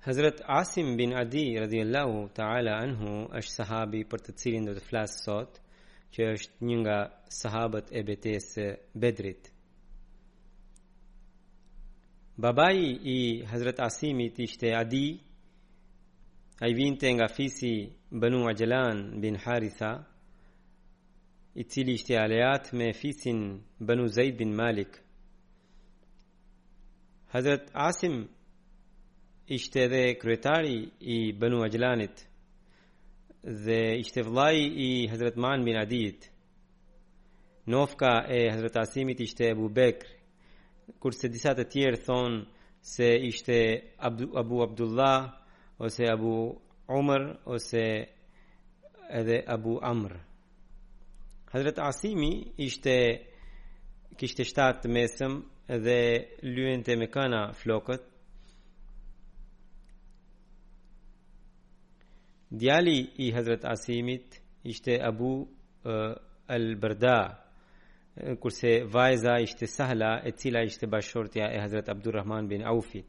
Hazrat Asim bin Adi radhiyallahu ta'ala anhu është sahabi për të cilin do të flas sot, që është një nga sahabët e betejës së Bedrit. Babai i Hazrat Asimit ishte Adi, ai vinte nga fisi Banu Ajlan bin Haritha, i cili ishte aleat me fisin Banu Zaid bin Malik. Hazret Asim ishte edhe kryetari i Banu Ajlanit dhe ishte vëllai i Hazret Man bin Adit. Nofka e Hazret Asimit ishte Abu Bekr, kurse disa të tjerë thonë se ishte Abu Abdullah ose Abu Umar ose edhe Abu Amr. Hazret Asimi ishte kishte shtat të mesëm dhe lyente me kana flokët. Djali i Hazret Asimit ishte Abu uh, al-Barda, kurse vajza ishte Sahla, e cila ishte bashkëshortja e Hazret Abdurrahman bin Aufit.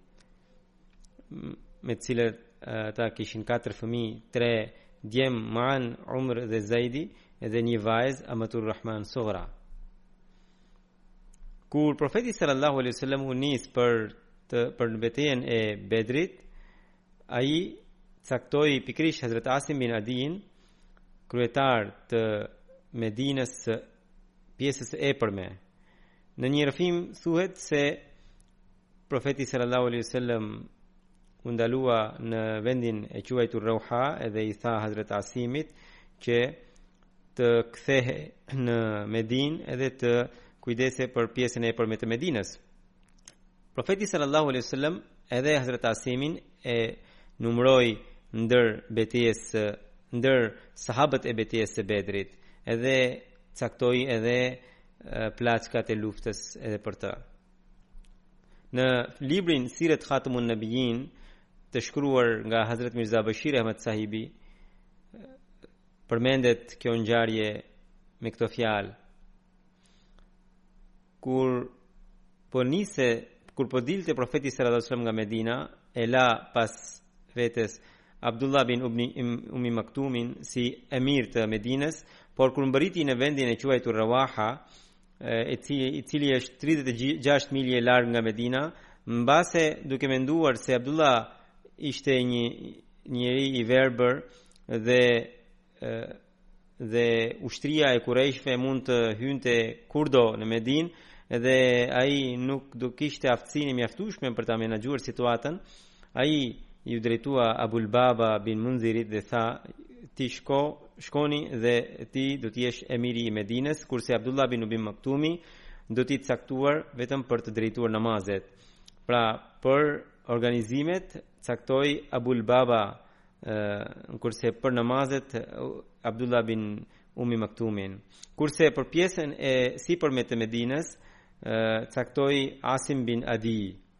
me të cilët ata kishin katër fëmijë, tre djem, Maan, Umr dhe Zaidi dhe një vajzë Amatur Rahman Sughra. Kur profeti sallallahu alaihi wasallam u nis për të për në betejën e Bedrit, ai caktoi pikërisht Hazrat Asim bin Adin, kryetar të Medinës së pjesës së epërme. Në një rrëfim thuhet se Profeti sallallahu alaihi wasallam u ndalua në vendin e quajtur Rauha edhe i tha Hazrat Asimit që të kthehe në Medinë edhe të kujdese për pjesën e epërme të Medinës. Profeti sallallahu alaihi wasallam edhe Hazrat Asimin e numëroi ndër betejës ndër sahabët e betejës së Bedrit, edhe caktoi edhe plaçkat e luftës edhe për të. Në librin Siret Khatamun Nabiyyin të shkruar nga Hazrat Mirza Bashir Ahmed Sahibi përmendet kjo ngjarje me këto fjalë. Kur po nise, kur po dilte profeti sallallahu alajhi wasallam nga Medina, e la pas vetes Abdullah bin Ubni Umi Maktumin si emir të Medinës, por kur mbërriti në vendin e quajtur Rawaha, i cili i cili është 36 milje larg nga Medina, mbase duke menduar se Abdullah ishte një njeri i verbër dhe dhe ushtria e Kurajshve mund të hynte kurdo në Medinë dhe ai nuk do kishte aftësinë e mjaftueshme për ta menaxhuar situatën, uh, Ai iu drejtua Abu Lubaba bin Mundhirit dhe tha, Ti shko, shkoni dhe ti do të jesh emiri i Medinës, kurse Abdullah bin Umi Maktumi do të jetë caktuar vetëm për të drejtuar namazet. Pra, për organizimet caktoi Abu Lubaba, kurse për namazet Abdullah bin Umi Maktumin. Kurse për pjesën e sipërme të Medinës, caktoi Asim bin Adi.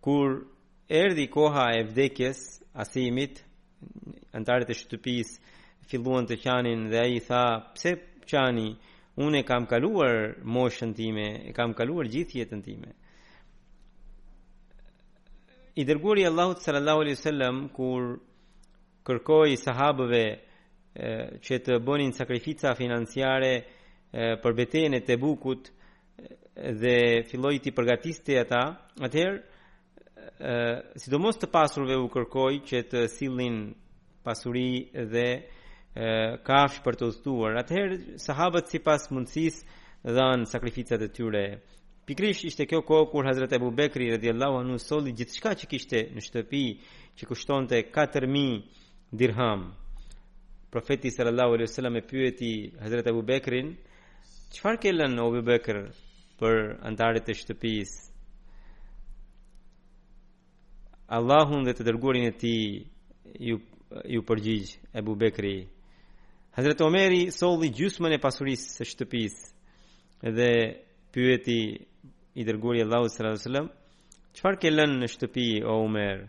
Kur erdhi koha e vdekjes Asimit, antarët e shtëpisë filluan të qanin dhe ai i tha, "Pse qani? Unë e kam kaluar moshën time, e kam kaluar gjithë jetën time." I dërguari i Allahut sallallahu alaihi wasallam kur kërkoi sahabëve që të bënin sakrifica financiare për betejën e Tebukut, dhe filloi t'i përgatiste ata, atëherë sidomos të pasurve u kërkoi që të sillnin pasuri dhe kafshë për të udhëtuar. Atëherë sahabët sipas mundësisë dhanë sakrificat e tyre. Pikërisht ishte kjo kohë kur Hazret Ebu Bekri radiallahu anhu solli gjithçka që kishte në shtëpi që kushtonte 4.000 dirham. Profeti sallallahu alaihi wasallam e pyeti Hazrat Abu Bekrin, Çfarë ke lënë o Ebu Bekër për anëtarët e shtëpisë? Allahun dhe të dërguarin e tij iu përgjigj Ebu Bekri. Hazret Omeri solli gjysmën e pasurisë së shtëpisë dhe pyeti i dërguari i Allahut sallallahu alaihi wasallam, "Çfarë ke lënë në shtëpi o Omer?"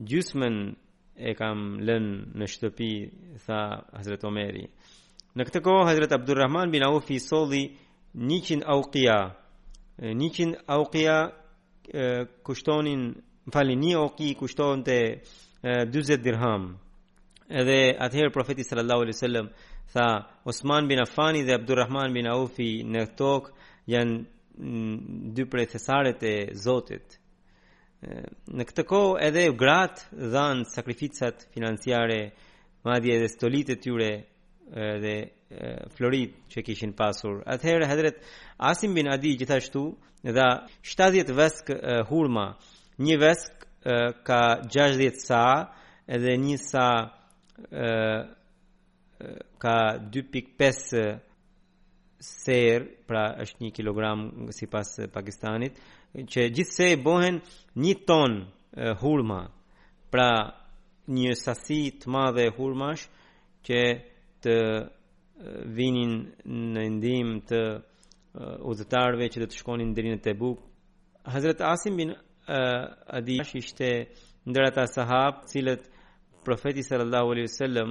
Gjysmën e kam lënë në shtëpi, tha Hazret Omeri. Në këtë kohë Hazret Abdulrahman bin Aufi solli 100 auqia. 100 auqia kushtonin, falni, një auqi kushtonte 40 dirham. Edhe atëherë profeti sallallahu alaihi wasallam tha Osman bin Affani dhe Abdulrahman bin Aufi në tokë janë dy prej thesaret e Zotit. Në këtë kohë edhe gratë dhanë sakrificat financiare, madje edhe stolitë e tyre dhe florinjtë që kishin pasur. Atëherë Hazrat Asim bin Adi gjithashtu dha 70 vesk hurma. Një vesk ka 60 sa edhe një sa ka 2.5 ser, pra është një kilogram sipas Pakistanit, që gjithsej bëhen një ton hurma, pra një sasi të madhe hurmash që të vinin në ndihmë të udhëtarëve që do të shkonin deri në Tebuk. Hazret Asim bin Adi ishte ndër ata sahabë të cilët profeti sallallahu alaihi wasallam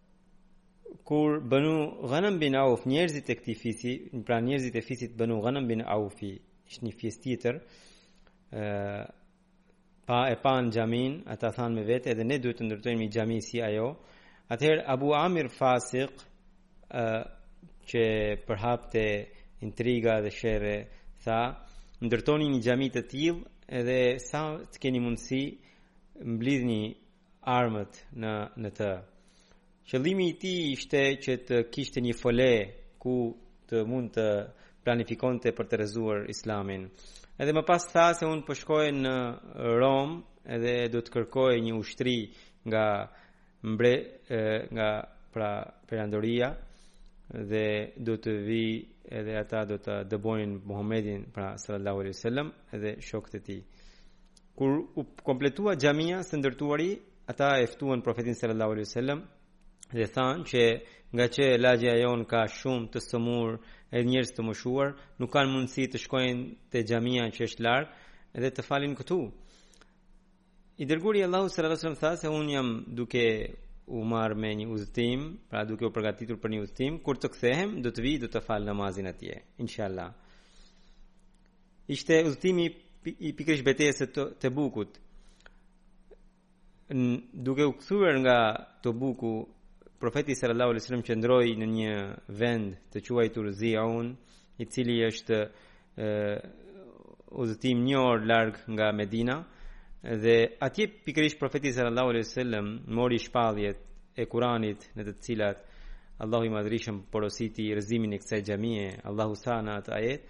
kur Benu Ganëm bin Auf njerëzit e këtij fisi pra njerëzit e fisit Benu Ganëm bin Auf ishte një fis tjetër pa e panë xhaminë ata thanë me vete edhe ne duhet të ndërtojnë një xhami si ajo atëherë Abu Amir Fasik e, që përhapte intriga dhe sherre tha ndërtoni një xhami të tillë edhe sa të keni mundësi mblidhni armët në në të. Qëllimi i tij ishte që të kishte një fole ku të mund të planifikonte për të rrezuar Islamin. Edhe më pas tha se unë po shkoj në Romë edhe do të kërkoj një ushtri nga mbre e, nga pra perandoria dhe do të vij edhe ata do ta dëbojnë Muhammedin pra sallallahu alaihi wasallam edhe shokët e tij. Kur u kompletua xhamia së ndërtuari, ata e ftuan profetin sallallahu alaihi wasallam dhe thanë që ngaqë lagjja jonë ka shumë të sëmurë e njerëz të moshuar, nuk kanë mundësi të shkojnë te xhamia që është larg dhe të falin këtu. I dërguari i Allahut sallallahu alaihi wasallam tha se unë jam duke u marrë me një udhëtim, pra duke u përgatitur për një udhëtim, kur të kthehem do të vij do të fal namazin atje, inshallah. Ishte udhëtimi i pikërisht betejës së Tebukut. Duke u kthyer nga Tebuku, profeti sallallahu alajhi wasallam qëndroi në një vend të quajtur Zi Auan, i cili është udhëtim një orë larg nga Medina dhe atje pikërisht profeti sallallahu alajhi wasallam mori shpalljet e Kuranit në të cilat Allahu i madhërishëm porositi rrëzimin e kësaj xhamie, Allahu tha në atë ajet,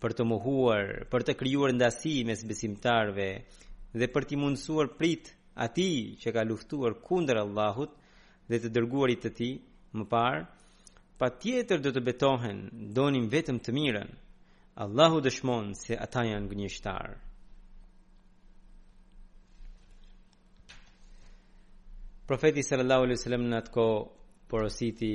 për të mohuar, për të krijuar ndasi mes besimtarëve dhe për t'i mundësuar pritë atij që ka luftuar kundër Allahut dhe të dërguarit të tij më parë, patjetër do të betohen, donim vetëm të mirën. Allahu dëshmon se ata janë gënjështarë. Profeti sallallahu alaihi wasallam në atë kohë porositi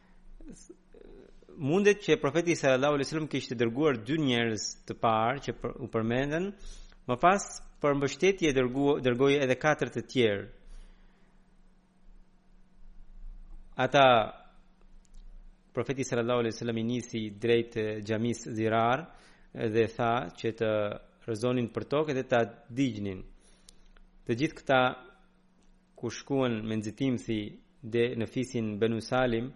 mundet që profeti sallallahu alaihi wasallam kishte dërguar dy njerëz të parë që për, u përmendën, më pas për mbështetje dërgoi dërgoi edhe katër të tjerë. Ata profeti sallallahu alaihi wasallam i nisi drejt xhamisë Zirar dhe tha që të rrëzonin për tokë dhe ta digjnin. Të gjithë këta kur shkuan me nxitim si dhe në fisin Banu Salim,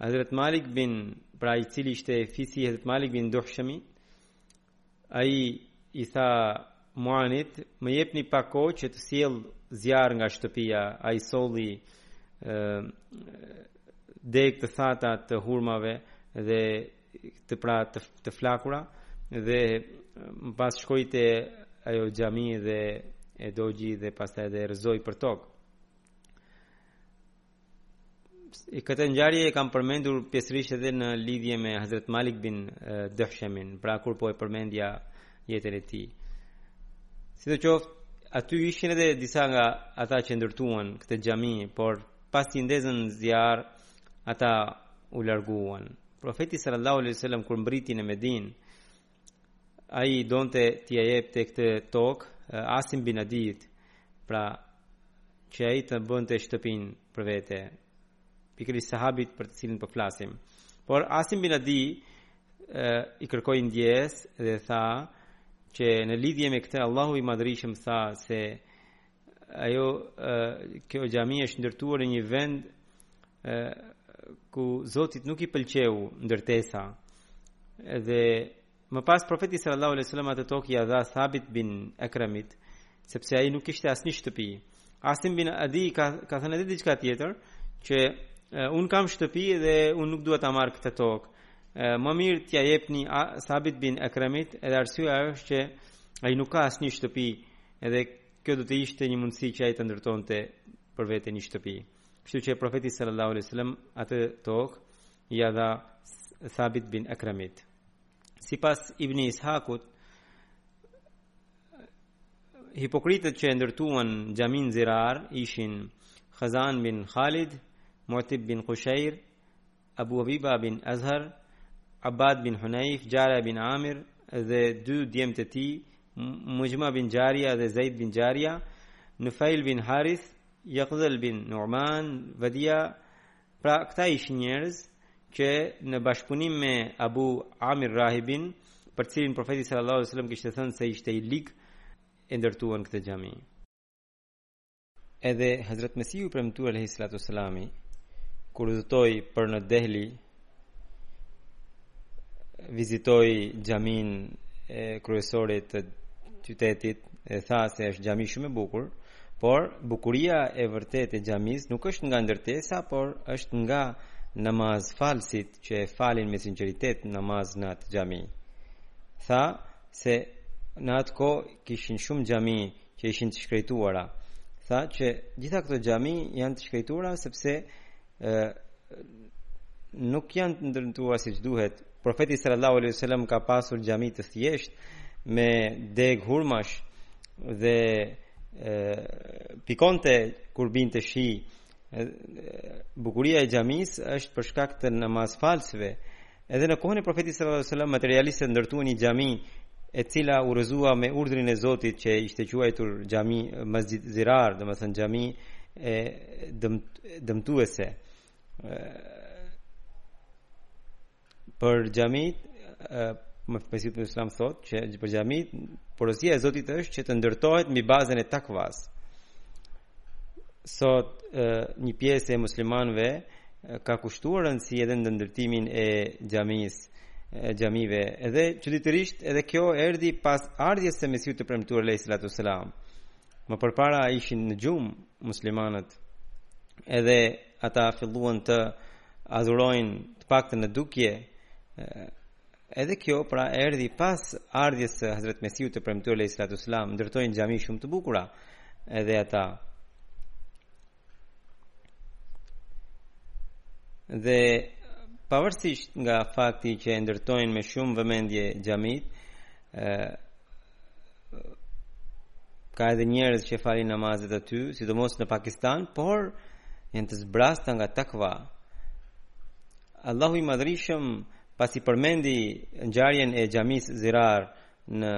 Hazret Malik bin, pra i cili ishte fisi Hazret Malik bin Duhshemi, ai i tha Muanit, më jepni pak kohë që të sjell zjarr nga shtëpia, ai solli ë degë të thata të hurmave dhe të pra të, të flakura dhe më pas shkoi te ajo xhami dhe e dogji dhe pastaj edhe e rrëzoi për tokë. E këtë ngjarje e kam përmendur pjesërisht edhe në lidhje me Hazrat Malik bin Dahshamin, pra kur po e përmendja jetën e tij. Sidoqoftë, aty ishin edhe disa nga ata që e ndërtuan këtë xhami, por pasi ndezën zjarr, ata u larguan. Profeti sallallahu alaihi wasallam kur mbërriti në Medinë, ai donte t'ia jepte këtë tokë Asim bin Adit, pra që ai të bënte shtëpinë për vete. Pikërisht sahabit për të cilin po flasim. Por Asim bin Adi i kërkoi ndjesë dhe tha që në lidhje me këtë Allahu i Madhërishëm tha se Ajo kjo xhami është ndërtuar në një vend ku Zotit nuk i pëlqeu ndërtesa. Dhe më pas profeti sallallahu alaihi wasallam atë tokë ia dha Thabit bin Akramit, sepse ai nuk kishte asnjë shtëpi. Asim bin Adi ka ka thënë edhe diçka tjetër që unë kam shtëpi dhe unë nuk dua ta marr këtë tokë. Më mirë t'ia jepni Thabit bin Akramit, edhe arsyeja është që ai nuk ka asnjë shtëpi. Edhe kjo do të ishte një mundësi që ai të ndërtonte për vete një shtëpi. Kështu që profeti sallallahu alaihi wasallam atë tokë ia dha Thabit bin Akramit. Sipas Ibn Ishakut, hipokritët që e ndërtuan xhaminë Zirar ishin Khazan bin Khalid, Mu'tib bin Qushair, Abu Abiba bin Azhar, Abad bin Hunayf, Jara bin Amir dhe dy djemtë e tij, Mujma bin Jaria dhe Zaid bin Jaria, Nufail bin Harith, Yaqdhal bin Nu'man, Vadia. Pra, këta ishin njerëz që në bashkëpunim me Abu Amir Rahibin, për të cilin profeti sallallahu alaihi wasallam kishte thënë se ishte i lig, e ndërtuan këtë xhami. Edhe Hazrat Mesihu i premtuar alejhi salatu wasalam kur udhëtoi për në Dehli vizitoi xhaminë kryesore të qytetit e tha se është xhami shumë e bukur, por bukuria e vërtetë e xhamisë nuk është nga ndërtesa, por është nga namazfalësit që e falin me sinqeritet namaz në atë xhami. Tha se në atë kohë kishin shumë xhami që ishin të shkretuara. Tha që gjitha këto xhami janë të shkretuara sepse ë nuk janë të ndërtuar siç duhet. Profeti sallallahu alaihi wasallam ka pasur xhami të thjeshtë me degë hurmash dhe ë pikonte kur binte shi bukuria e xhamisë është për shkak të namazfalësve. Edhe në kohën e profetit sallallahu alajhi wasallam materialistët ndërtuan një xhami e cila u rrëzua me urdhrin e Zotit që ishte quajtur xhami Masjid Zirar, domethënë xhami e dëm, dëmtuese. Për xhamitë, Mesihu në Islam thotë që për xhamitë porosia e Zotit është që të ndërtohet mbi bazën e takvasë. Sot një pjesë e muslimanëve ka kushtuar rëndësi edhe në ndërtimin e xhamisë, xhamive edhe çuditërisht edhe kjo erdhi pas ardhjes së Mesihut të premtuar alejhi salatu selam Më përpara ishin në gjumë muslimanët edhe ata filluan të adhurojnë të paktën në dukje edhe kjo pra erdhi pas ardhjes së Hazrat Mesihut të premtuar alejhi salatu selam ndërtojnë xhami shumë të bukura edhe ata Dhe pavarësisht nga fakti që e ndërtojnë me shumë vëmendje xhamitë, ka edhe njerëz që falin namazet aty, sidomos në Pakistan, por janë të zbrasta nga takva. Allahu i madhërishëm pasi përmendi ngjarjen e xhamisë Zirar Në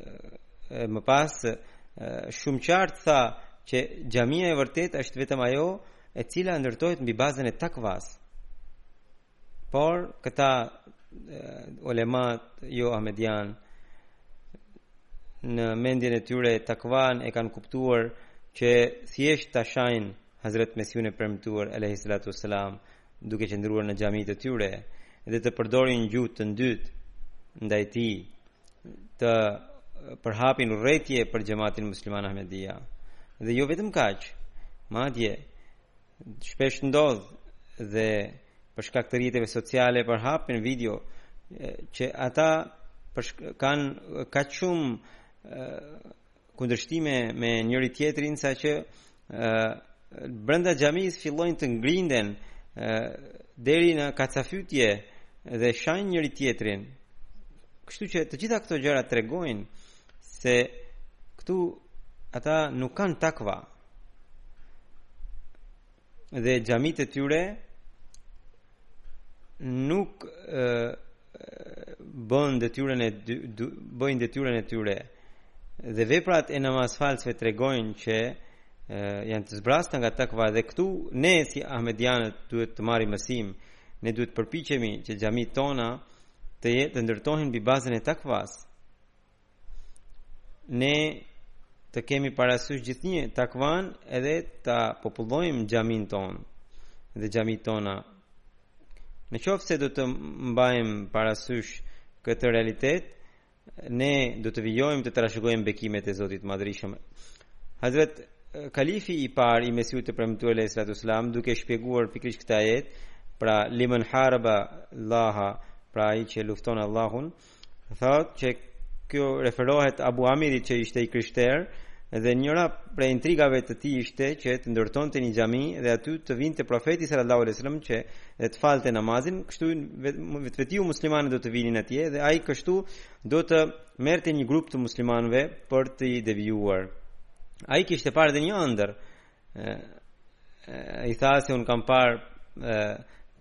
e, më pas e, shumë qartë tha që xhamia e vërtetë është vetëm ajo e cila ndërtohet mbi bazën e takvasë. Por këta ulemat jo ahmedian në mendjen e tyre takvanë e kanë kuptuar që thjesht ta shajnë Hazrat Mesihun e premtuar alayhi salatu wasalam duke qëndruar në xhamitë e tyre dhe të përdorin gjuhë të ndytë ndaj tij të përhapin urrejtje për xhamatin musliman Ahmedia dhe jo vetëm kaq madje shpesh ndodh dhe për shkak të rrjeteve sociale përhapin video që ata kanë kaq shumë kundërshtime me njëri tjetrin saqë brenda xhamisë fillojnë të ngrinden deri në kacafytje dhe shajnë njëri tjetrin. Kështu që të gjitha këto gjëra tregojnë se këtu ata nuk kanë takva. dhe xhamitë e tyre nuk bën detyrën e bëjnë detyrën e tyre dhe veprat e namazfalësve tregojnë që janë të zbrasta nga takva dhe këtu ne si ahmedianët duhet të marrim mësim ne duhet të përpiqemi që xhamitë tona të jetë të ndërtohen mbi bazën e takvas ne të kemi parasysh gjithnjë takvan edhe ta popullojmë xhamin ton dhe xhamit tona. Në qoftë se do të mbajmë parasysh këtë realitet, ne do të vijojmë të trashëgojmë bekimet e Zotit Madhërishëm. Hazret Kalifi i parë i Mesihut të Premtuar alejhi salatu selam duke shpjeguar pikërisht këtë ajet, pra liman haraballaha, pra ai që lufton Allahun, Thot që kjo referohet Abu Amirit që ishte i krishter dhe njëra prej intrigave të tij ishte që të ndërtonte një xhami dhe aty të vinte profeti sallallahu alajhi wasallam që dhe të falte namazin, kështu vetvetiu muslimanët do të vinin atje dhe ai kështu do të merrte një grup të muslimanëve për t'i devijuar. Ai kishte parë dhe një ëndër, i tha se un kam par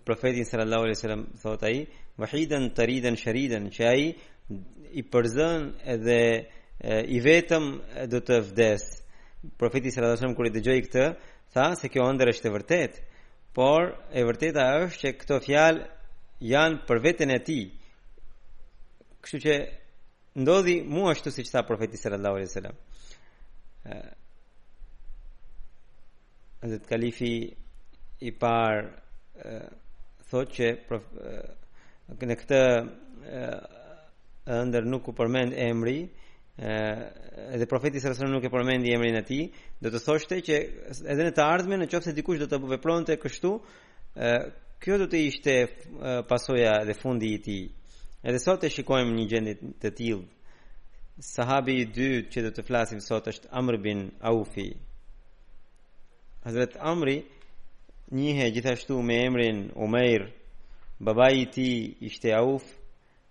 profetin sallallahu alaihi wasallam thot ai wahidan taridan sharidan që ai i përzën edhe i vetëm do të vdes profeti sallallahu alaihi wasallam kur e dëgjoi këtë tha se kjo ëndër është e vërtet por e vërteta është që këto fjalë janë për veten e tij kështu që Ndodhi mu ashtu siç tha profeti sallallahu alaihi wasallam. Hazrat Kalifi i parë thotë që prof, në këtë ëndër nuk u përmend emri edhe profeti sallallahu alaihi wasallam nuk e përmendi emrin e tij, do të thoshte që edhe në të ardhmen në qoftë se dikush do të vepronte kështu, Kjo do të ishte pasoja dhe fundi i tij. Edhe sot e shikojmë një gjendje të tillë. Sahabi i dytë që do të flasim sot është Amr bin Aufi. Hazrat Amri njihej gjithashtu me emrin Umair, babai i tij ishte Auf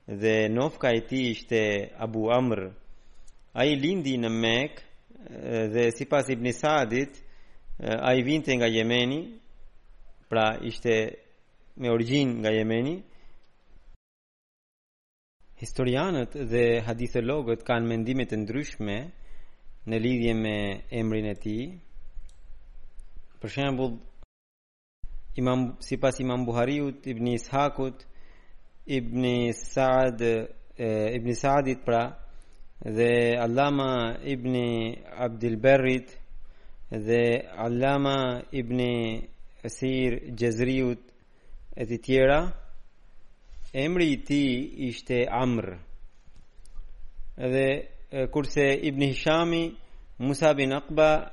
dhe nofka e tij ishte Abu Amr. Ai lindi në Mekë dhe sipas Ibn Sadit ai vinte nga Jemeni, pra ishte me origjinë nga Jemeni. Historianët dhe hadithologët kanë mendime të ndryshme në lidhje me emrin e tij. Për shembull, Imam sipas Imam Buhariut, Ibn Ishakut, Ibn Sa'd, Ibn Sa'dit pra dhe Allama Ibn Abdul Barrit dhe Allama Ibn Asir Jazriut e të tjera emri i tij ishte Amr edhe kurse Ibn Hishami Musa bin Aqba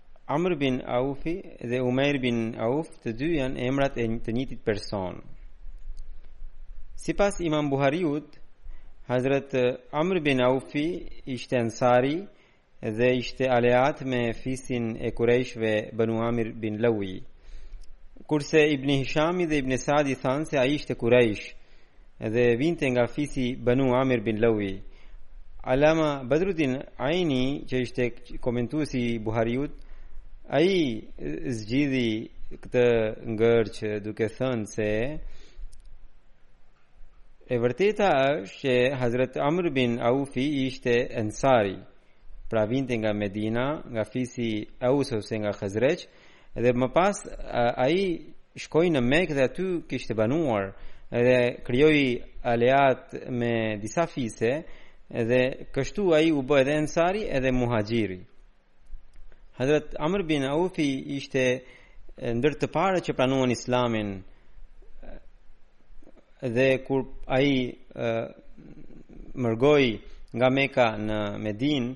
Amr bin Aufi dhe Umair bin Auf të dy janë emrat e të njëjtit person. Sipas Imam Buhariut, Hazrat Amr bin Aufi ishte ensari dhe ishte aleat me fisin e Qurayshve Banu Amir bin Lawi. Kurse Ibn Hishami dhe Ibn Sadi thanë se ai ishte Quraysh. Dhe vinte nga fisi Banu Amir bin Lawi. Alama Badruddin Aini, që ishte komentuesi i Buhariut, ai zgjidhi këtë ngërç duke thënë se e vërteta është që Hazrat Amr bin Aufi ishte ensari, pra vinte nga Medina, nga fisi Aus ose nga Khazraj, Dhe më pas ai shkoi në Mekë dhe aty kishte banuar dhe krijoi aleat me disa fise dhe kështu ai u bë edhe ensari edhe muhaxhiri. Hazrat Amr bin Aufi ishte ndër të parët që pranuan Islamin dhe kur ai mërgoi nga Mekka në Medinë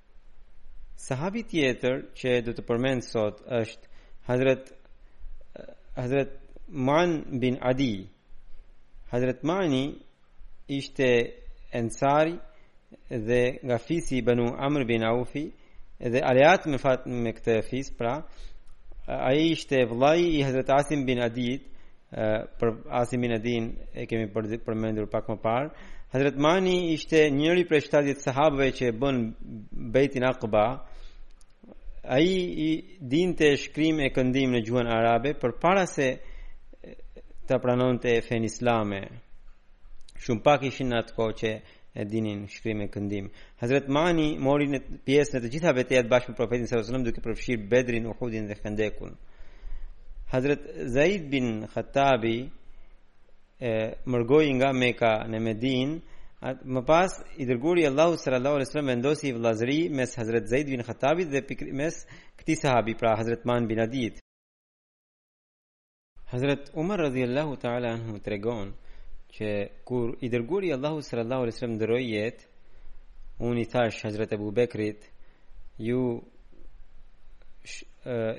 Sahabi tjetër që do të përmend sot është Hazrat Hazrat Man bin Adi. Hazrat Mani ishte ensari dhe nga fisi Banu Amr bin Aufi dhe aleat me fat me këtë fis, pra ai ishte vëllai i Hazrat Asim bin Adit, për Asim bin Adin e kemi përmendur pak më parë. Hazret Mani ishte njëri prej 70 sahabëve që e bënë Bejti Aqba. Ai dinte shkrim e këndim në gjuhën arabe përpara se ta pranonte fenë islame. Shumë pak ishin në atë kohë që e dinin shkrim e këndim. Hazret Mani mori pjesë në të gjitha betejat bashkë me profetin sallallahu alajhi wasallam duke përfshirë Bedrin, Uhudin dhe Khandekun. Hazret Zaid bin Khattabi mërgoi nga Mekka në Medinë, më pas i dërguari i Allahut sallallahu alajhi wasallam vendosi vëllazëri mes Hazret Zaid bin Khattabit dhe mes këtij sahabi, pra Hazret Man bin Adit. Hazret Umar radhiyallahu ta'ala anhu tregon që kur i dërguari i Allahut sallallahu alaihi wasallam ndërroi jetë, unë i thashë Hazret Abu Bekrit, ju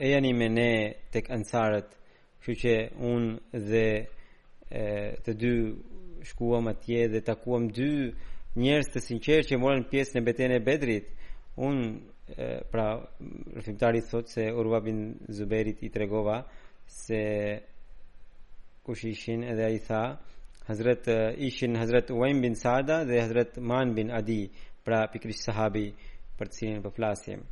ejani me ne tek ansarët, kështu që unë dhe të dy shkuam atje dhe takuam dy njerëz të sinqertë që morën pjesë në betejën e Bedrit. Unë pra rrëfimtari thotë se Urva bin Zuberit i tregova se kush ishin edhe ai tha Hazret ishin Hazret Uaim bin Sada dhe Hazret Man bin Adi pra pikërisht sahabi për të cilin po flasim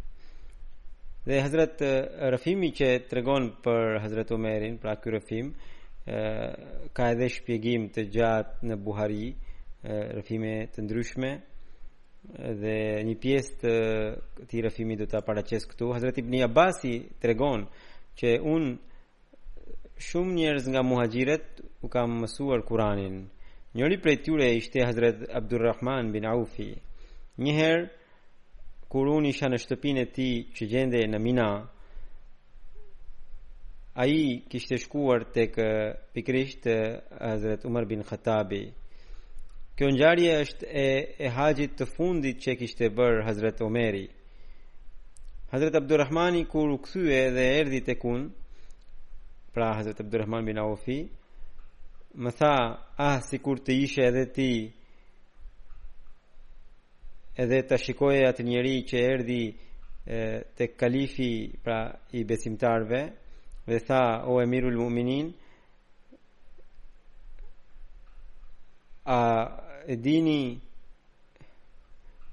dhe Hazret rrëfimi që tregon për Hazret Umerin pra ky rrëfim ka edhe shpjegim të gjatë në Buhari rrëfime të ndryshme dhe një pjesë të këtij rrëfimi do ta paraqes këtu Hazrat Ibn Abbasi tregon që unë shumë njerëz nga muhaxhirët u kam mësuar Kuranin. Njëri prej tyre ishte Hazrat Abdurrahman bin Aufi. Një herë kur unë isha në shtëpinë e tij që gjendej në Mina, ai kishte shkuar tek pikërisht Hazrat Umar bin Khattabi Kjo ngjarje është e e haxhit të fundit që kishte bërë Hazrat Omeri. Hazrat Abdurrahmani kur u kthye dhe erdhi tek unë, pra Hazrat Abdurrahman bin Aufi, më tha, "Ah, sikur të ishe edhe ti Edhe ta shikoje atë njeri që erdhi tek kalifi pra i besimtarëve dhe tha o emirul mu'minin a e dini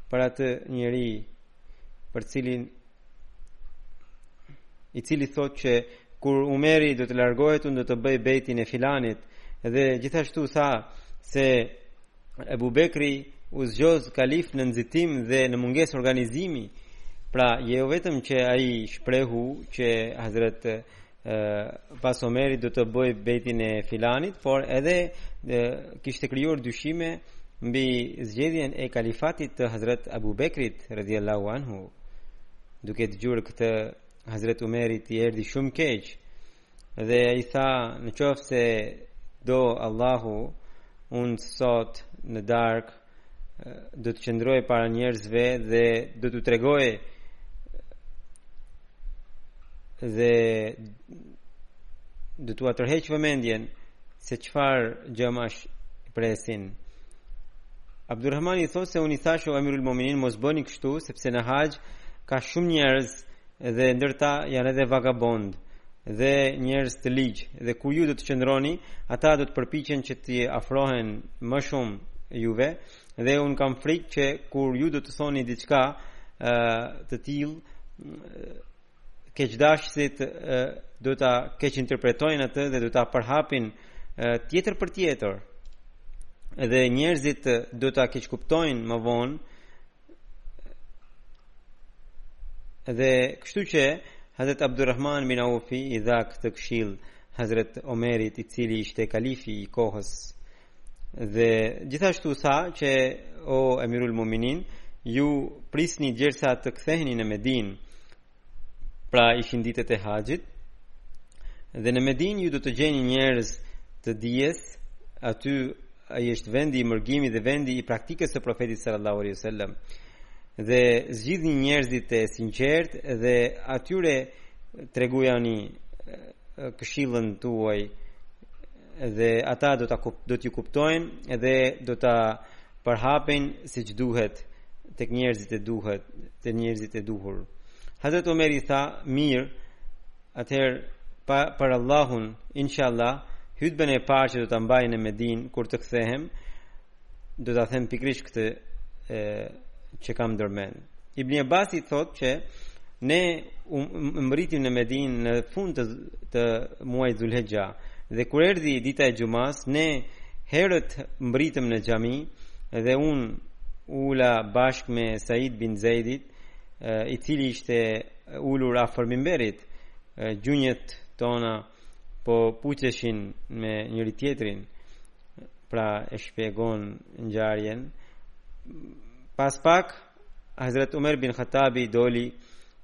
për atë njeri për cilin i cili thotë që kur Umeri do të largohet unë do të bëj bejtin e filanit dhe gjithashtu tha se Ebu Bekri u zgjodh kalif në nxitim dhe në mungesë organizimi. Pra, jo vetëm që ai shprehu që Hazrat pas Omerit do të bëj bejtin e filanit, por edhe kishte krijuar dyshime mbi zgjedhjen e kalifatit të Hazrat Abu Bekrit radhiyallahu anhu. Duke dëgjuar këtë Hazrat Omerit i erdhi shumë keq Dhe i tha, në qoftë se do Allahu, unë sot në darkë, do t'u qëndroj para njerëzve dhe do t'u tregoj dhe do t'ua tërheq vëmendjen se çfarë gjëmash presin. Abdurrahmani thotë se unë i thashë o Emirul Muminin mos bëni kështu sepse në haxh ka shumë njerëz dhe ndër ta janë edhe vagabondë dhe njerëz të ligj dhe kur ju do të qëndroni ata do të përpiqen që të afrohen më shumë juve dhe unë kam frikë që kur ju do të thoni diçka të tillë keqdashësit do ta keqinterpretojnë atë dhe do ta përhapin tjetër për tjetër dhe njerëzit do ta keqkuptojnë më vonë Dhe kështu që Hazret Abdurrahman bin Aufi i dha këtë këshillë Hazret Omerit i cili ishte kalifi i kohës dhe gjithashtu tha që o Emirul Muminin ju prisni gjersa të ktheheni në Medinë Pra ishin ditët e haxhit Dhe në Medinë ju do të gjeni njerëz të dijes Aty ai është vendi i mërgimit dhe vendi i praktikës së profetit sallallahu alaihi wasallam Dhe zgjidhni njerëzit e sinqertë dhe atyre tregojani këshillën tuaj dhe ata do ta do t'ju kuptojnë dhe do ta përhapin siç duhet tek njerëzit e duhet, te njerëzit e duhur. Hazrat Omeri tha, mirë, atëherë pa për Allahun, inshallah, hutben e parë që do ta mbaj në Medinë kur të kthehem, do ta them pikërisht këtë që kam ndërmend. Ibn Abbasi thotë që ne mbërritëm në Medinë në fund të, të muajit Zulhixha dhe kur erdhi dita e Xhumasë ne herët mbërritëm në xhami dhe unë u ula bashkë me Said bin Zaidit i cili ishte ulur afër mimberit gjunjët tona po puqeshin me njëri-tjetrin pra e shpjegon ngjarjen pas pak Hazrat Umar bin Khattabi doli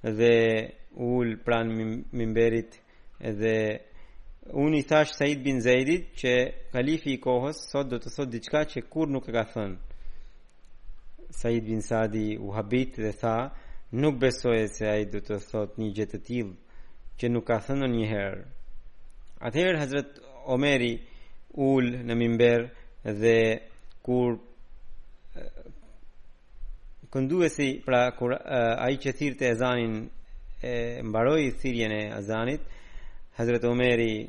dhe u ul pranë mimberit dhe unë i thashë Said bin Zaidit që kalifi i kohës sot do të thotë diçka që kurrë nuk e ka thënë Said bin Sadi u habit dhe tha, nuk besoj se ai do të thotë një gjë të tillë që nuk ka thënë ndonjëherë. Atëherë Hazrat Omeri u ul në mimber dhe kur kënduesi pra kur ai që thirrte azanin e mbaroi thirrjen e azanit Hazrat Omeri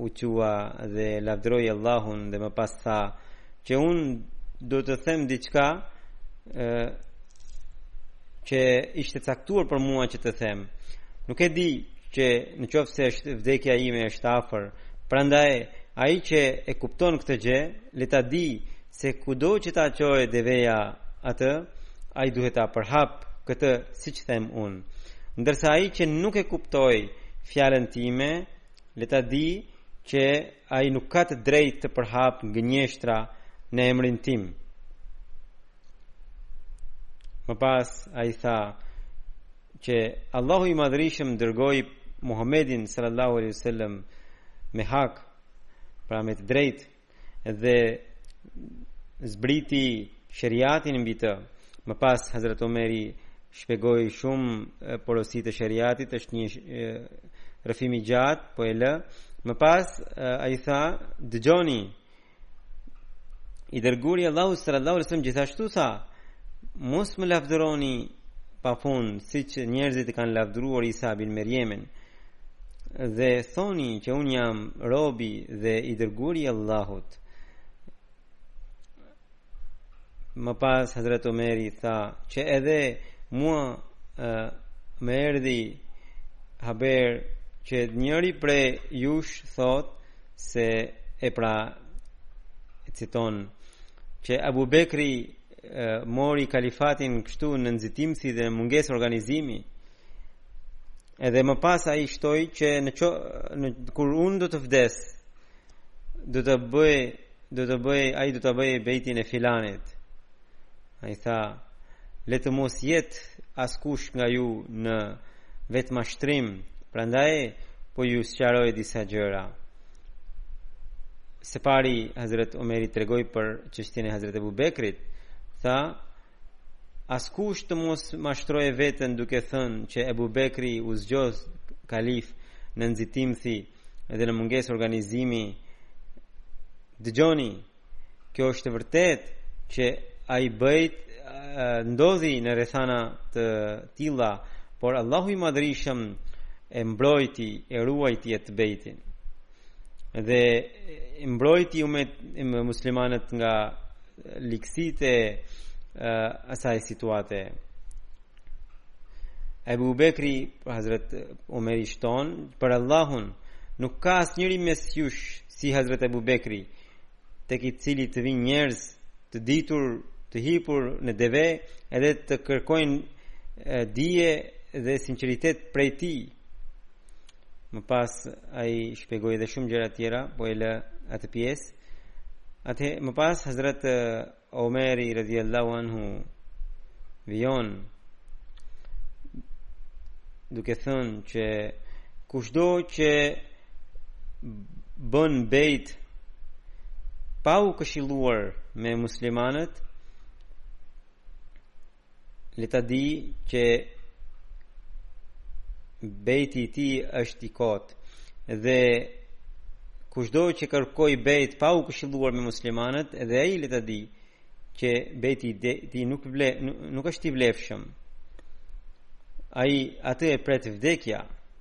u çua dhe lavdroi Allahun dhe më pas tha që unë do të them diçka që ishte caktuar për mua që të them. Nuk e di që në qoftë se është vdekja ime është afër, prandaj ai që e kupton këtë gjë, le ta dijë Se kudo që ta çojë deveja atë, ai duhet ta përhapë këtë siç them unë. Ndërsa ai që nuk e kuptoi fjalën time, le ta di që ai nuk ka të drejtë të përhapë gënjeshtra në emrin tim. Më pas ai tha që Allahu i Madhërishëm dërgoi Muhammedin sallallahu alaihi wasallam me hak, pra me të drejtë dhe zbriti sheriatin mbi të. Më pas Hazrat Omeri shpjegoi shumë porosi të sheriatit, është një rrëfim i gjatë, po e lë. Më pas ai tha, dëgjoni, i dërguari i Allahut sallallahu alaihi wasallam gjithashtu tha mos më lavdëroni pa fund siç njerëzit e kanë lavdëruar Isa bin Merjemin Dhe thoni që unë jam robi dhe i dërguari i Allahut. Më pas Hazrat Omeri tha që edhe mua më erdhi haber që njëri prej jush thotë se e pra citon që Abu Bekri mori kalifatin kështu në nxitimthi dhe në mungesë organizimi Edhe më pas ai shtoi që në qo në kur unë do të vdes do të bëj do të bëj ai do të bëj bejtin e filanit. Ai tha le të mos jetë askush nga ju në vetëmashtrim, prandaj po ju sqaroj disa gjëra. Së pari Hazrat Omeri tregoi për çështjen e Hazrat Abu Bekrit, tha Askush të mos mashtrojë veten duke thënë që Ebu Bekri u zgjodh kalif në nxitimthi dhe në mungesë organizimi. Dëgjoni, kjo është e vërtetë që ai bejt ndodhi në rrethana të tilla, por Allahu i Madhërishëm e mbrojti, e ruajti atë bejtin. dhe mbrojti muslimanët nga ligësitë e asaj situate Ebu Bekri për Hazret Omeri shton për Allahun nuk ka asnjëri mes jush si Hazret Ebu Bekri tek i cili të vijnë njerëz të ditur të hipur në deve edhe të kërkojnë dije dhe sinqeritet prej tij Më pas ai shpjegoi edhe shumë gjëra të tjera, po e lë atë pjesë. Atë më pas Hazrat Omeri radhiyallahu anhu vijon duke thënë që kushdo që bën bejt pa u këshilluar me muslimanët Le ta di që bejti i tij është i kotë dhe kushdo që kërkoi bejt pa u këshilluar me muslimanët dhe ai le ta di që bejti i tij nuk vle nuk është i vlefshëm ai atë e pret vdekja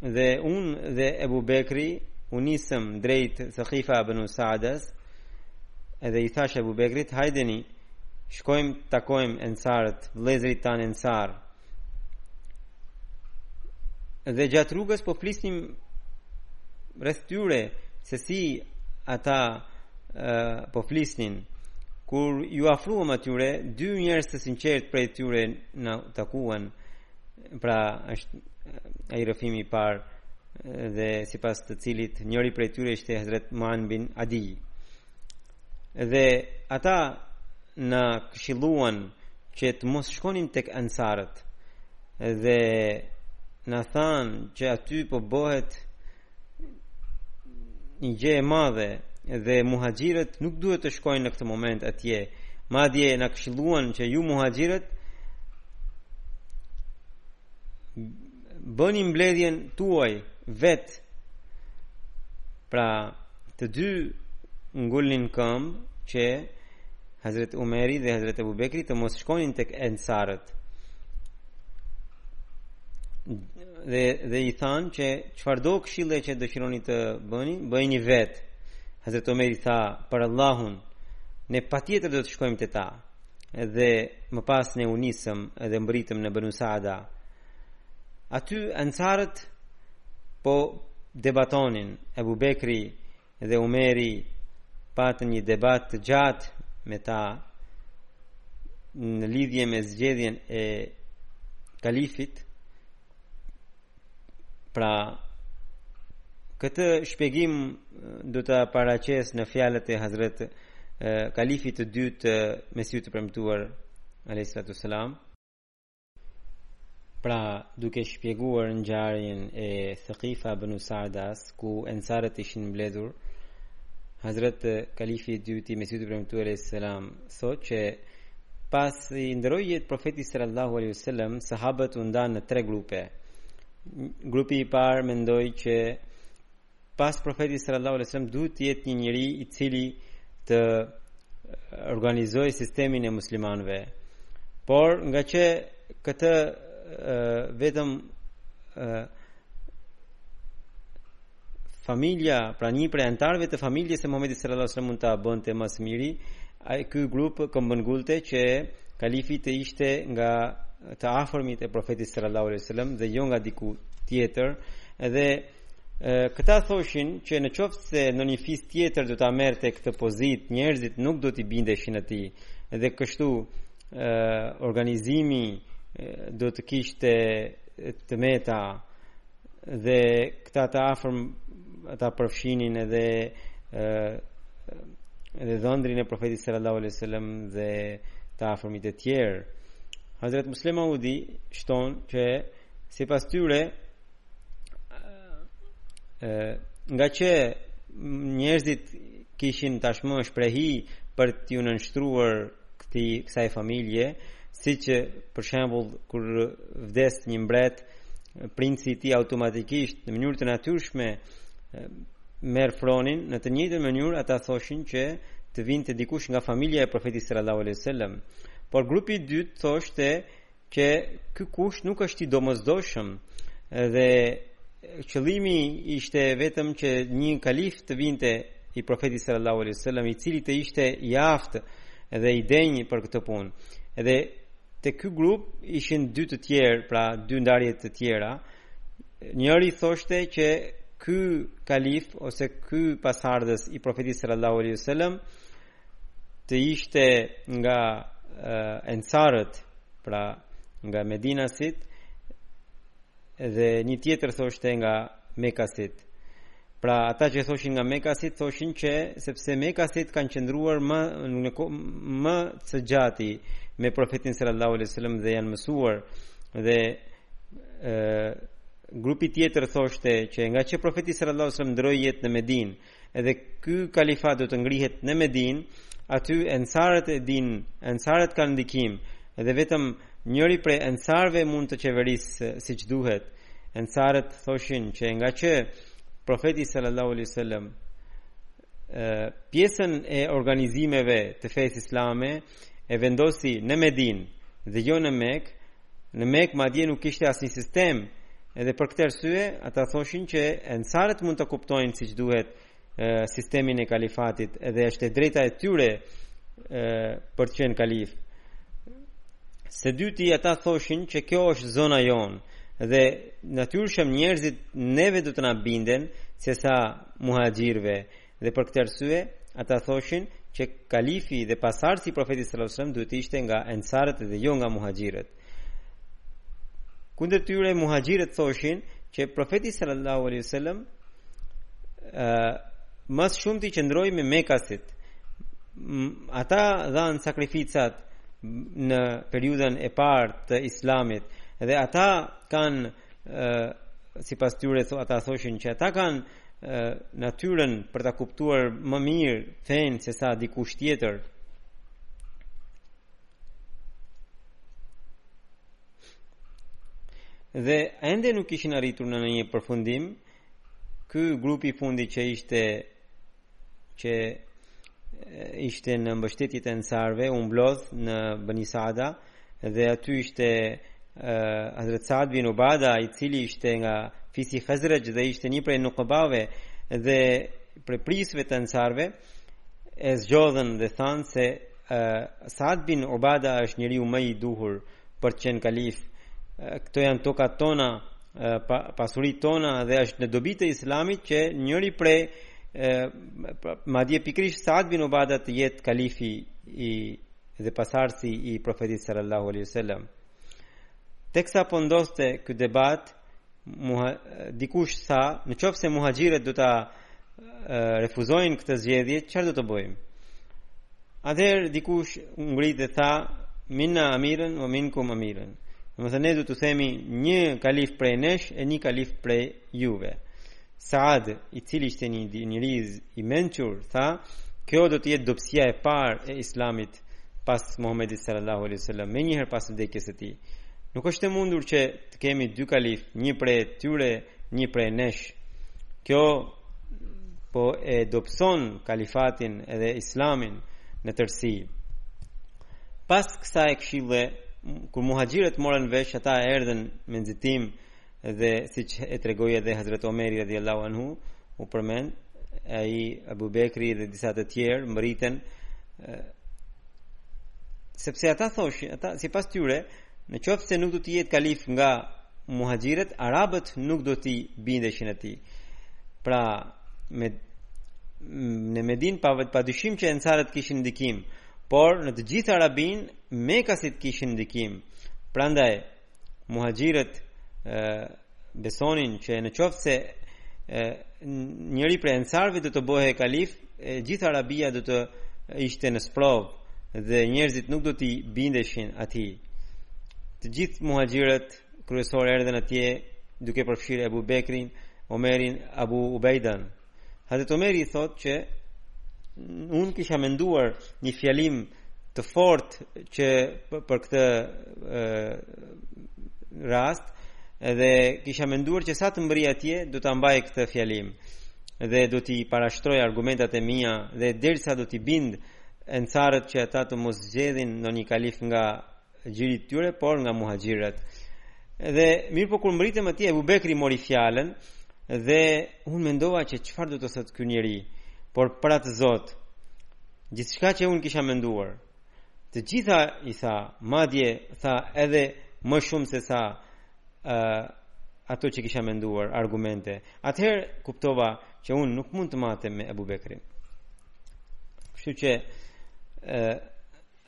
dhe unë dhe Ebu Bekri u nisëm drejt Thekifa Benu Saadas edhe i thashë Ebu Bekrit hajdeni shkojmë të takojmë ensarët vëllezërit tanë ensarë dhe gjatë rrugës po flisnim rreth tyre se si ata po flisnin kur iu afruam atyre dy njerëz të sinqertë prej tyre na takuan Pra është ai rrëfimi i parë dhe sipas të cilit njëri prej tyre ishte Hazrat Maan bin Adi. Dhe ata na këshilluan që të mos shkonim tek ansarët dhe na thanë që aty po bëhet një gjë e madhe dhe muhaxhirët nuk duhet të shkojnë në këtë moment atje. Madje na këshilluan që ju muhaxhirët bëni mbledhjen tuaj vetë. Pra, të dy ngulnin këmbë që Hazret Umeri dhe Hazret Abu Bekri të mos shkonin tek Ensarët. dhe dhe i thanë që çfarëdo këshille që dëshironi të bëni, bëjeni vetë. Hazrat Omeri tha për Allahun, ne patjetër do të shkojmë te ta. Dhe më pas ne u nisëm dhe mbërritëm në Banu Saada. Aty ansarët po debatonin Abu Bekri dhe Umeri patën një debat të gjatë me ta në lidhje me zgjedhjen e kalifit pra këtë shpjegim do ta paraqes në fjalët e Hazret kalifit të dytë Mesihut të Premtuar alayhi salatu Pra, duke shpjeguar ngjarjen e Thekifa Benu Saidas, ku ensarët ishin mbledhur, Hazret Kalifi i dyti, Mesihut të Premtuar alayhi selam, thotë që pasi ndërroi jetë profeti sallallahu alaihi wasallam sahabët u ndanë në tre grupe grupi i parë mendoi që pas profetit sallallahu alaihi wasallam duhet të jetë një njeri i cili të organizojë sistemin e muslimanëve. Por ngaqë këtë vetëm familja, pra një prej anëtarëve të familjes së Muhamedit sallallahu alaihi wasallam mund ta bënte më së miri, ai ky grup këmbëngulte që kalifi të ishte nga të afërmit e profetit sallallahu alaihi wasallam dhe jo nga diku tjetër, dhe Këta thoshin që në qoftë se ndonjë fis tjetër do ta merrte këtë pozitë, njerëzit nuk do t'i bindeshin atij dhe kështu organizimi do të kishte të meta dhe këta të afërm ata përfshinin edhe edhe dhëndrin e profetit sallallahu alaihi wasallam dhe të afërmit e tjerë. Hazret Musleh Maudi shton që sipas tyre ngaqë njerëzit kishin tashmë shprehi për t'iu nënshtruar këtij kësaj familje, siç për shembull kur vdes një mbret, princi i tij automatikisht në mënyrë të natyrshme merr fronin, në të njëjtën mënyrë ata thoshin që të vinte dikush nga familja e profetit sallallahu alaihi wasallam. Por grupi i dytë thoshte që ky kusht nuk është i domosdoshëm dhe qëllimi ishte vetëm që një kalif të vinte i profetit sallallahu alaihi wasallam i cili të ishte i aftë dhe i denjë për këtë punë. Dhe te ky grup ishin dy të tjerë, pra dy ndarje të tjera. Njëri thoshte që ky kalif ose ky pasardhës i profetit sallallahu alaihi wasallam të ishte nga ensarët, pra nga medinasit, dhe një tjetër thoshte nga mekasit. Pra ata që thoshin nga mekasit, thoshin që sepse mekasit kanë qëndruar më, në, më së gjati me profetin sallallahu alaihi wasallam dhe janë mësuar dhe e, grupi tjetër thoshte që ngaqë profeti sallallahu alaihi wasallam ndërroi jetë në Medinë Edhe ky kalifat do të ngrihet në Medinë, aty ensarët e dinë, ensarët kanë ndikim, edhe vetëm njëri prej ensarëve mund të qeverisë siç duhet. Ensarët thoshin që ngaqë profeti sallallahu alaihi wasallam pjesën e organizimeve të fesë islame e vendosi në Medinë dhe jo në Mekë, në Mekë madje nuk kishte asnjë sistem, edhe për këtë arsye ata thoshin që ensarët mund ta kuptojnë siç duhet e, sistemin e kalifatit dhe është e drejta e tyre e, për të qenë kalif. Së dyti ata thoshin që kjo është zona jonë dhe natyrisht njerëzit neve do të na binden sesa muhaxhirëve Dhe për këtë arsye, ata thoshin që kalifi dhe pasardhësi i profetit sallallahu alajhi wasallam duhet të ishte nga ensarët dhe jo nga muhaxhirët. Kundër tyre muhaxhirët thoshin që profeti sallallahu alaihi wasallam më së shumti qëndroi me mekasit. Ata dhanë sakrificat në periudhën e parë të islamit dhe ata kanë sipas tyre ata thoshin që ata kanë natyrën për ta kuptuar më mirë fenë sesa dikush tjetër. Dhe ende nuk kishin arritur në një përfundim, ky grupi i fundit që ishte që ishte në mbështetje të ensarëve, u mblodh në Bani Sada dhe aty ishte uh, Hazrat Saad bin Ubada, i cili ishte nga fisi Khazraj dhe ishte një prej nukëbave dhe prej prijësve të ensarëve, e zgjodhën dhe thanë se uh, Saad bin Ubada është njeriu më i duhur për të qenë kalif. Uh, këto janë tokat tona, pasuritë tona dhe është në dobi të islamit që njëri prej pra, madje pikërisht Saad bin Ubada të jetë kalifi i dhe pasardhësi i profetit sallallahu alaihi wasallam. Teksa po ndodhte ky debat, muha, dikush tha, në qoftë se muhaxhirët do ta refuzojnë këtë zgjedhje, çfarë do të bëjmë? Atëherë dikush u ngrit dhe tha minna amirun wa minkum amirun. Domethënë, ne do t'u themi një kalif prej nesh e një kalif prej juve. Saad, i cili ishte një njeri i mençur, tha, kjo do të jetë dobësia e parë e islamit pas Muhamedit sallallahu alaihi wasallam, menjëherë pas vdekjes së tij. Nuk është e mundur që të kemi dy kalifë, një prej tyre, një prej nesh. Kjo po e dobëson kalifatin edhe islamin në tërësi. Pas kësaj këshille, kur muhaxhirët morën vesh, ata erdhën me nxitim Dhe si që e tregoj edhe Hazret Omeri radhi Allahu Anhu, u përmen, edhe Abu Bekri dhe disa të tjerë, mbërritën, sepse ata thoshin, ata, sipas tyre, në qoftë se nuk do të jetë kalif nga muhaxhirët, arabët nuk do t'i bindeshin atij. Pra, me në Medinë patjetër pa dyshim që ensarët kishin ndikim, por në të gjithë Arabinë mekasit kishin ndikim. Prandaj muhaxhirët besonin që në qoftë se njëri prej ensarëve do të bëhej kalif, e gjithë Arabia do të ishte në sprovë dhe njerëzit nuk do t'i bindeshin atij. Të gjithë muhaxhirët kryesorë erdhën atje duke përfshirë Abu Bekrin, Omerin, Abu Ubejdan. Hazret Omeri thotë që unë kisha menduar një fjalim të fortë që për këtë e, rast edhe kisha menduar që sa të mbërrij atje do ta mbaj këtë fjalim dhe do t'i parashtroj argumentat e mia dhe derisa do t'i bind ensarët që ata të mos zgjedhin ndonjë kalif nga gjirit të tyre, por nga muhaxhirët. Dhe mirëpo kur mbërritëm atje Abu Bekri mori fjalën dhe unë mendova që çfarë do të thotë ky njeri, por për atë Zot. Gjithçka që unë kisha menduar, të gjitha i tha, madje tha edhe më shumë sesa ë uh, ato që kisha menduar, argumente. Atëherë kuptova që unë nuk mund të matem me Abu Bekrin. Kështu që ë uh,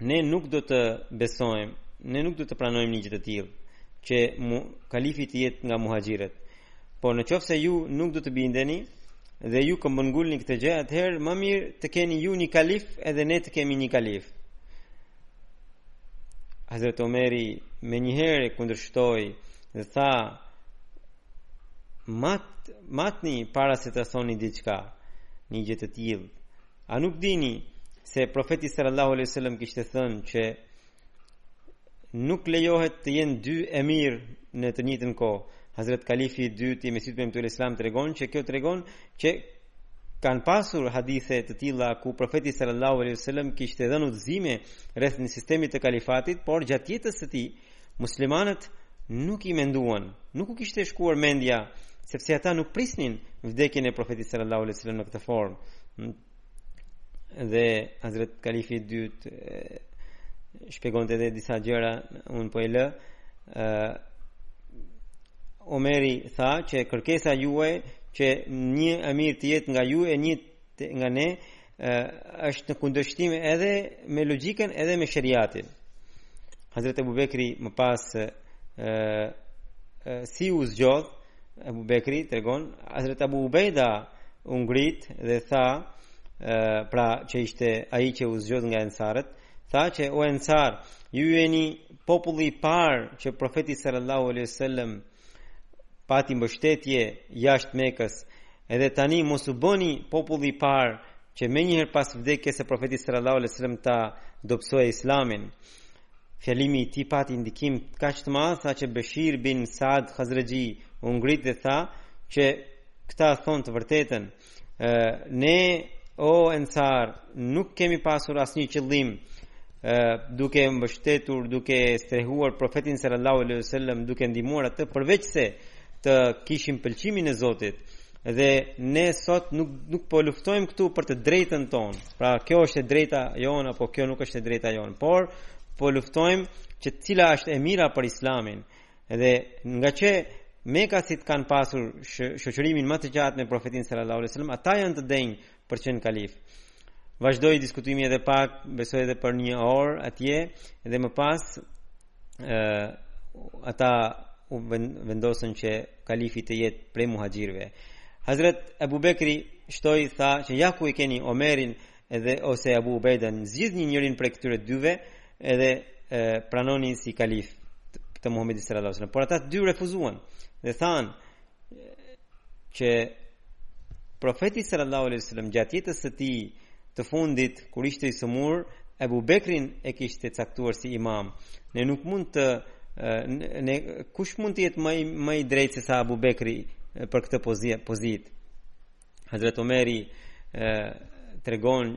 ne nuk do të besojmë, ne nuk do të pranojmë një gjë të tillë që mu, kalifi të jetë nga muhaxhirët. Por në qoftë se ju nuk do të bindeni dhe ju këmbëngulni këtë gjë, atëherë më mirë të keni ju një kalif edhe ne të kemi një kalif. Hazret Omeri menjëherë kundërshtoi dhe tha mat matuni para se të thoni diçka një gjë të tillë A nuk dini se profeti sallallahu alaihi wasallam kishte thënë që nuk lejohet të jenë dy emir në të njëjtën kohë. Hazrat Kalifi i dytë i Mesihut Premtuar alaihi salam tregon që kjo tregon që kanë pasur hadithe të tilla ku profeti sallallahu alaihi wasallam kishte dhënë udhëzime rreth një sistemi të kalifatit, por gjatë jetës së tij Muslimanët nuk i menduan, nuk u kishte shkuar mendja, sepse ata nuk prisnin vdekjen e profetit sallallahu alaihi wasallam në këtë formë. Dhe Hazrat Kalifi i dytë shpjegonte edhe disa gjëra, unë po i lë. ë Omeri tha që kërkesa juaj që një emir të jetë nga ju e një nga ne është në kundërshtim edhe me logjikën edhe me shariatin. Hazret Abu Bekri më pas e, e, si u zgjodh Abu Bekri tregon Hazret Abu Ubejda u ngrit dhe tha e, pra që ishte ai që u zgjodh nga ensarët, tha që o ensar, ju jeni populli i parë që profeti sallallahu alaihi wasallam pati mbështetje jashtë Mekës. Edhe tani mos u bëni populli i parë që menjëherë pas vdekjes së profetit sallallahu alajhi wasallam ta dobësojë Islamin. Fjalimi i tij pati ndikim kaq të madh sa që Beshir bin Saad Hazrexhi u ngrit dhe tha që këta thonë të vërtetën. ne o ensar nuk kemi pasur asnjë qëllim duke mbështetur, duke strehuar profetin sallallahu alaihi wasallam, duke ndihmuar atë përveçse të kishim pëlqimin e Zotit dhe ne sot nuk nuk po luftojmë këtu për të drejtën tonë. Pra kjo është e drejta jonë apo kjo nuk është e drejta jonë, por po luftojmë që cila është e mira për Islamin. Edhe ngaqë mekasit kanë pasur shoqërimin më të gjatë me profetin sallallahu alaihi wasallam, ata janë të denjë për të qenë kalif. Vazhdoi diskutimi edhe pak, besoj edhe për një orë atje dhe më pas ë ata u vendosën që kalifi të jetë prej muhaxhirëve. Hazret Abu Bekri shtoi tha që ja ku i keni Omerin edhe ose Abu Ubejdan zgjidhni njërin prej këtyre dyve edhe e, pranoni si kalif të Muhamedit sallallahu alaihi wasallam por ata të dy refuzuan dhe thanë që profeti sallallahu alaihi wasallam gjatë jetës së tij të fundit kur ishte i sëmurë Abu Bekrin e kishte caktuar si imam ne nuk mund të ne kush mund të jetë më më i drejtë sesa Abu Bekri për këtë pozitë pozitë Hazret Omeri tregon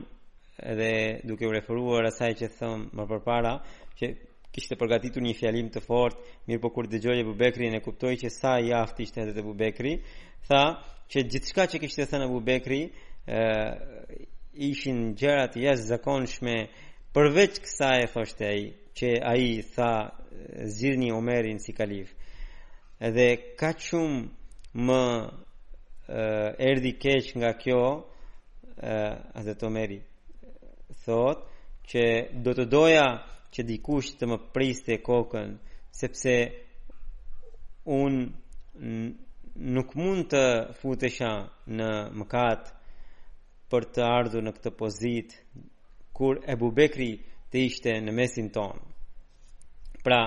edhe duke u referuar asaj që thamë më përpara që kishte përgatitur një fjalim të fortë, mirëpo kur dëgjoi Abu Bekrin e kuptoi që sa i aftë ishte Hazret Abu Bekri, tha që gjithçka që kishte thënë Abu Bekri ishin gjëra të jashtëzakonshme përveç kësaj e thoshte ai që ai tha zini Omerin si kalif. Edhe kaq shumë më uh, erdi keq nga kjo uh, Hazret Omeri thotë që do të doja që dikush të më priste kokën sepse unë nuk mund të futesha në mëkat për të ardhur në këtë pozitë kur Ebu Bekri të ishte në mesin tonë. Pra,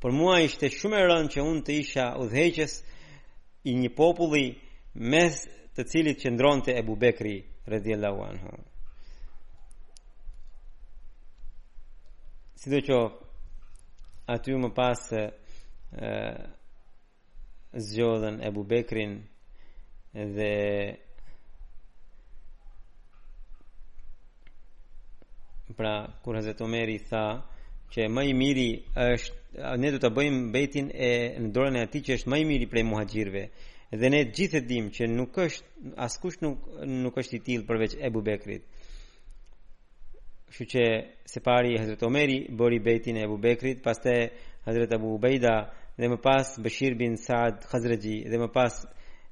për mua ishte shumë e rënd që unë të isha udhëheqës i një populli mes të cilit qëndronte Ebu Bekri radhiyallahu anhu. Sidoqoftë aty më pas e, zgjodhën Ebu Bekrin dhe pra kur Hazreti Omeri tha që më i miri është ne do ta bëjmë bejtin e në dorën e atij që është më i miri prej muhaxhirëve dhe ne gjithë e dimë që nuk është askush nuk nuk është i tillë përveç Ebu Bekrit Kështu që së pari Hazret Omeri bëri bejtin e Abu Bekrit, pastaj Hazret Abu Ubejda dhe më pas Beshir bin Saad Hazrexhi dhe më pas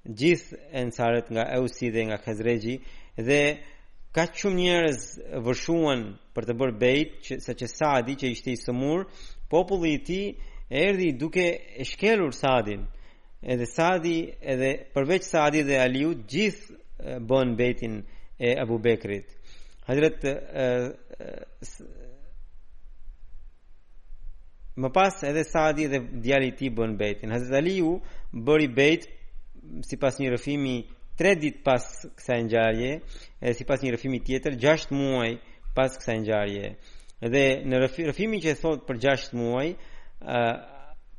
gjithë ensarët nga Eusi dhe nga Hazrexhi dhe kaq shumë njerëz vërshuan për të bërë bejt që saqë Saadi që ishte i sëmurë, populli i tij erdhi duke e shkelur Saadin Edhe Sadi, edhe përveç Sadi dhe Aliut, gjithë bënë bejtin e Abu Bekrit. Hazret Më pas edhe Sadi dhe djali i tij bënë bejtin. Hazret Aliu bëri bejt sipas një rrëfimi 3 ditë pas kësaj ngjarje, edhe sipas një rrëfimi tjetër 6 muaj pas kësaj ngjarje. Dhe në rrëfimin që e thotë për 6 muaj, ë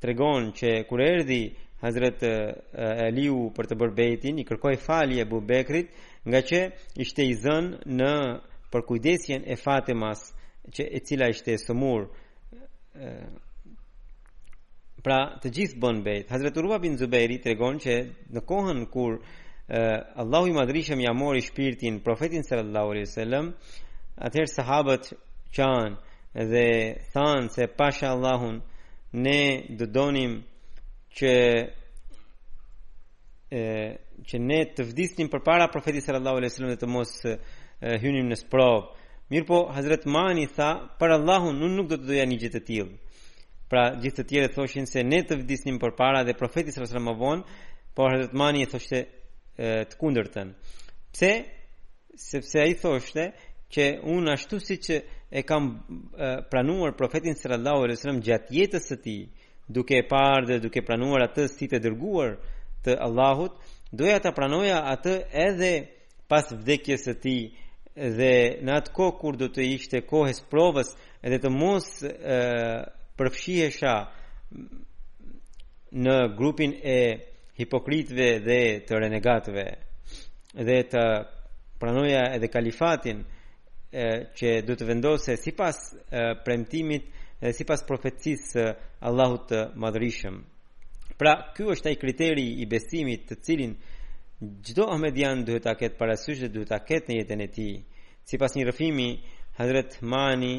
tregon që kur erdhi Hazret Aliu për të bërë bejtin, i kërkoi falje Abu Bekrit, ngaqë ishte i zënë në përkujdesjen e Fatimas, që e cila ishte e sëmurë. Pra, të gjithë bënë bejt. Hazret Urwa bin Zubejri tregon që në kohën kur uh, Allahu i Madhërishëm ia mori shpirtin profetit sallallahu alaihi wasallam, atëherë sahabët qanë dhe thanë se pasha Allahun ne do të donim që e që ne të vdisnim përpara profetit sallallahu alaihi wasallam dhe të mos e, hynim në sprovë. Mirëpo Hazret Mani tha, "Për Allahun unë nuk do të doja një gjë të tillë." Pra, gjithë të tjerët thoshin se ne të vdisnim përpara dhe profeti sallallahu alaihi wasallam më vonë, por Hazret Mani thoshte të kundërtën. Pse? Sepse ai thoshte që unë ashtu siç e kam pranuar profetin sallallahu alaihi wasallam gjatë jetës së tij, duke e parë dhe duke pranuar atë si të dërguar të Allahut, doja ta pranoja atë edhe pas vdekjes së tij dhe në atë kohë kur do të ishte koha e sprovës dhe të mos përfshihesha në grupin e hipokritëve dhe të renegatëve dhe të pranojë edhe kalifatin e, që do të vendosej sipas e, premtimit dhe sipas profecisë së Allahut të madhërishëm. Pra, ky është ai kriteri i besimit të cilin çdo Ahmedian duhet ta ketë parasysh dhe duhet ta ketë në jetën e tij. Sipas një rrëfimi, Hazret Mani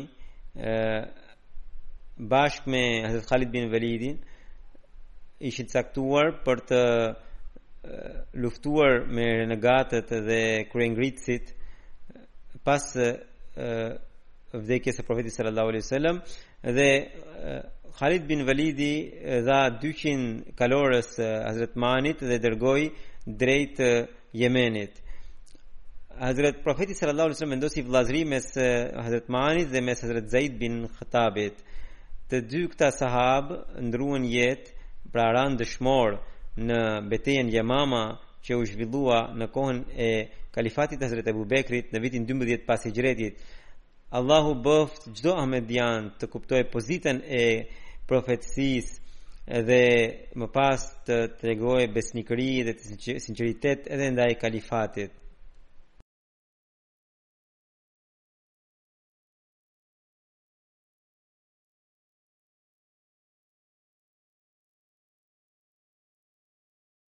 bashkë me Hazret Khalid bin Velidin ishin caktuar për të luftuar me renegatët dhe kryengritësit pas vdekjes së profetit sallallahu alaihi wasallam dhe Khalid bin Validi dha 200 kalorës Hazret Manit dhe dërgoi drejt Jemenit. Hazret Profeti sallallahu alaihi wasallam vendosi vëllazëri mes Hazret Manit dhe mes Hazret Zaid bin Khattabit. Të dy këta sahabë ndërruan jetë pra ranë dëshmorë në betejën Jamama që u zhvillua në kohën e kalifatit të Hazret Abu Bekrit në vitin 12 pas Hixhretit. Allahu bëftë që çdo ahmedian të kuptojë pozitën e profecisë dhe më pas të tregojë besnikëri dhe sinqeritet edhe ndaj kalifatit.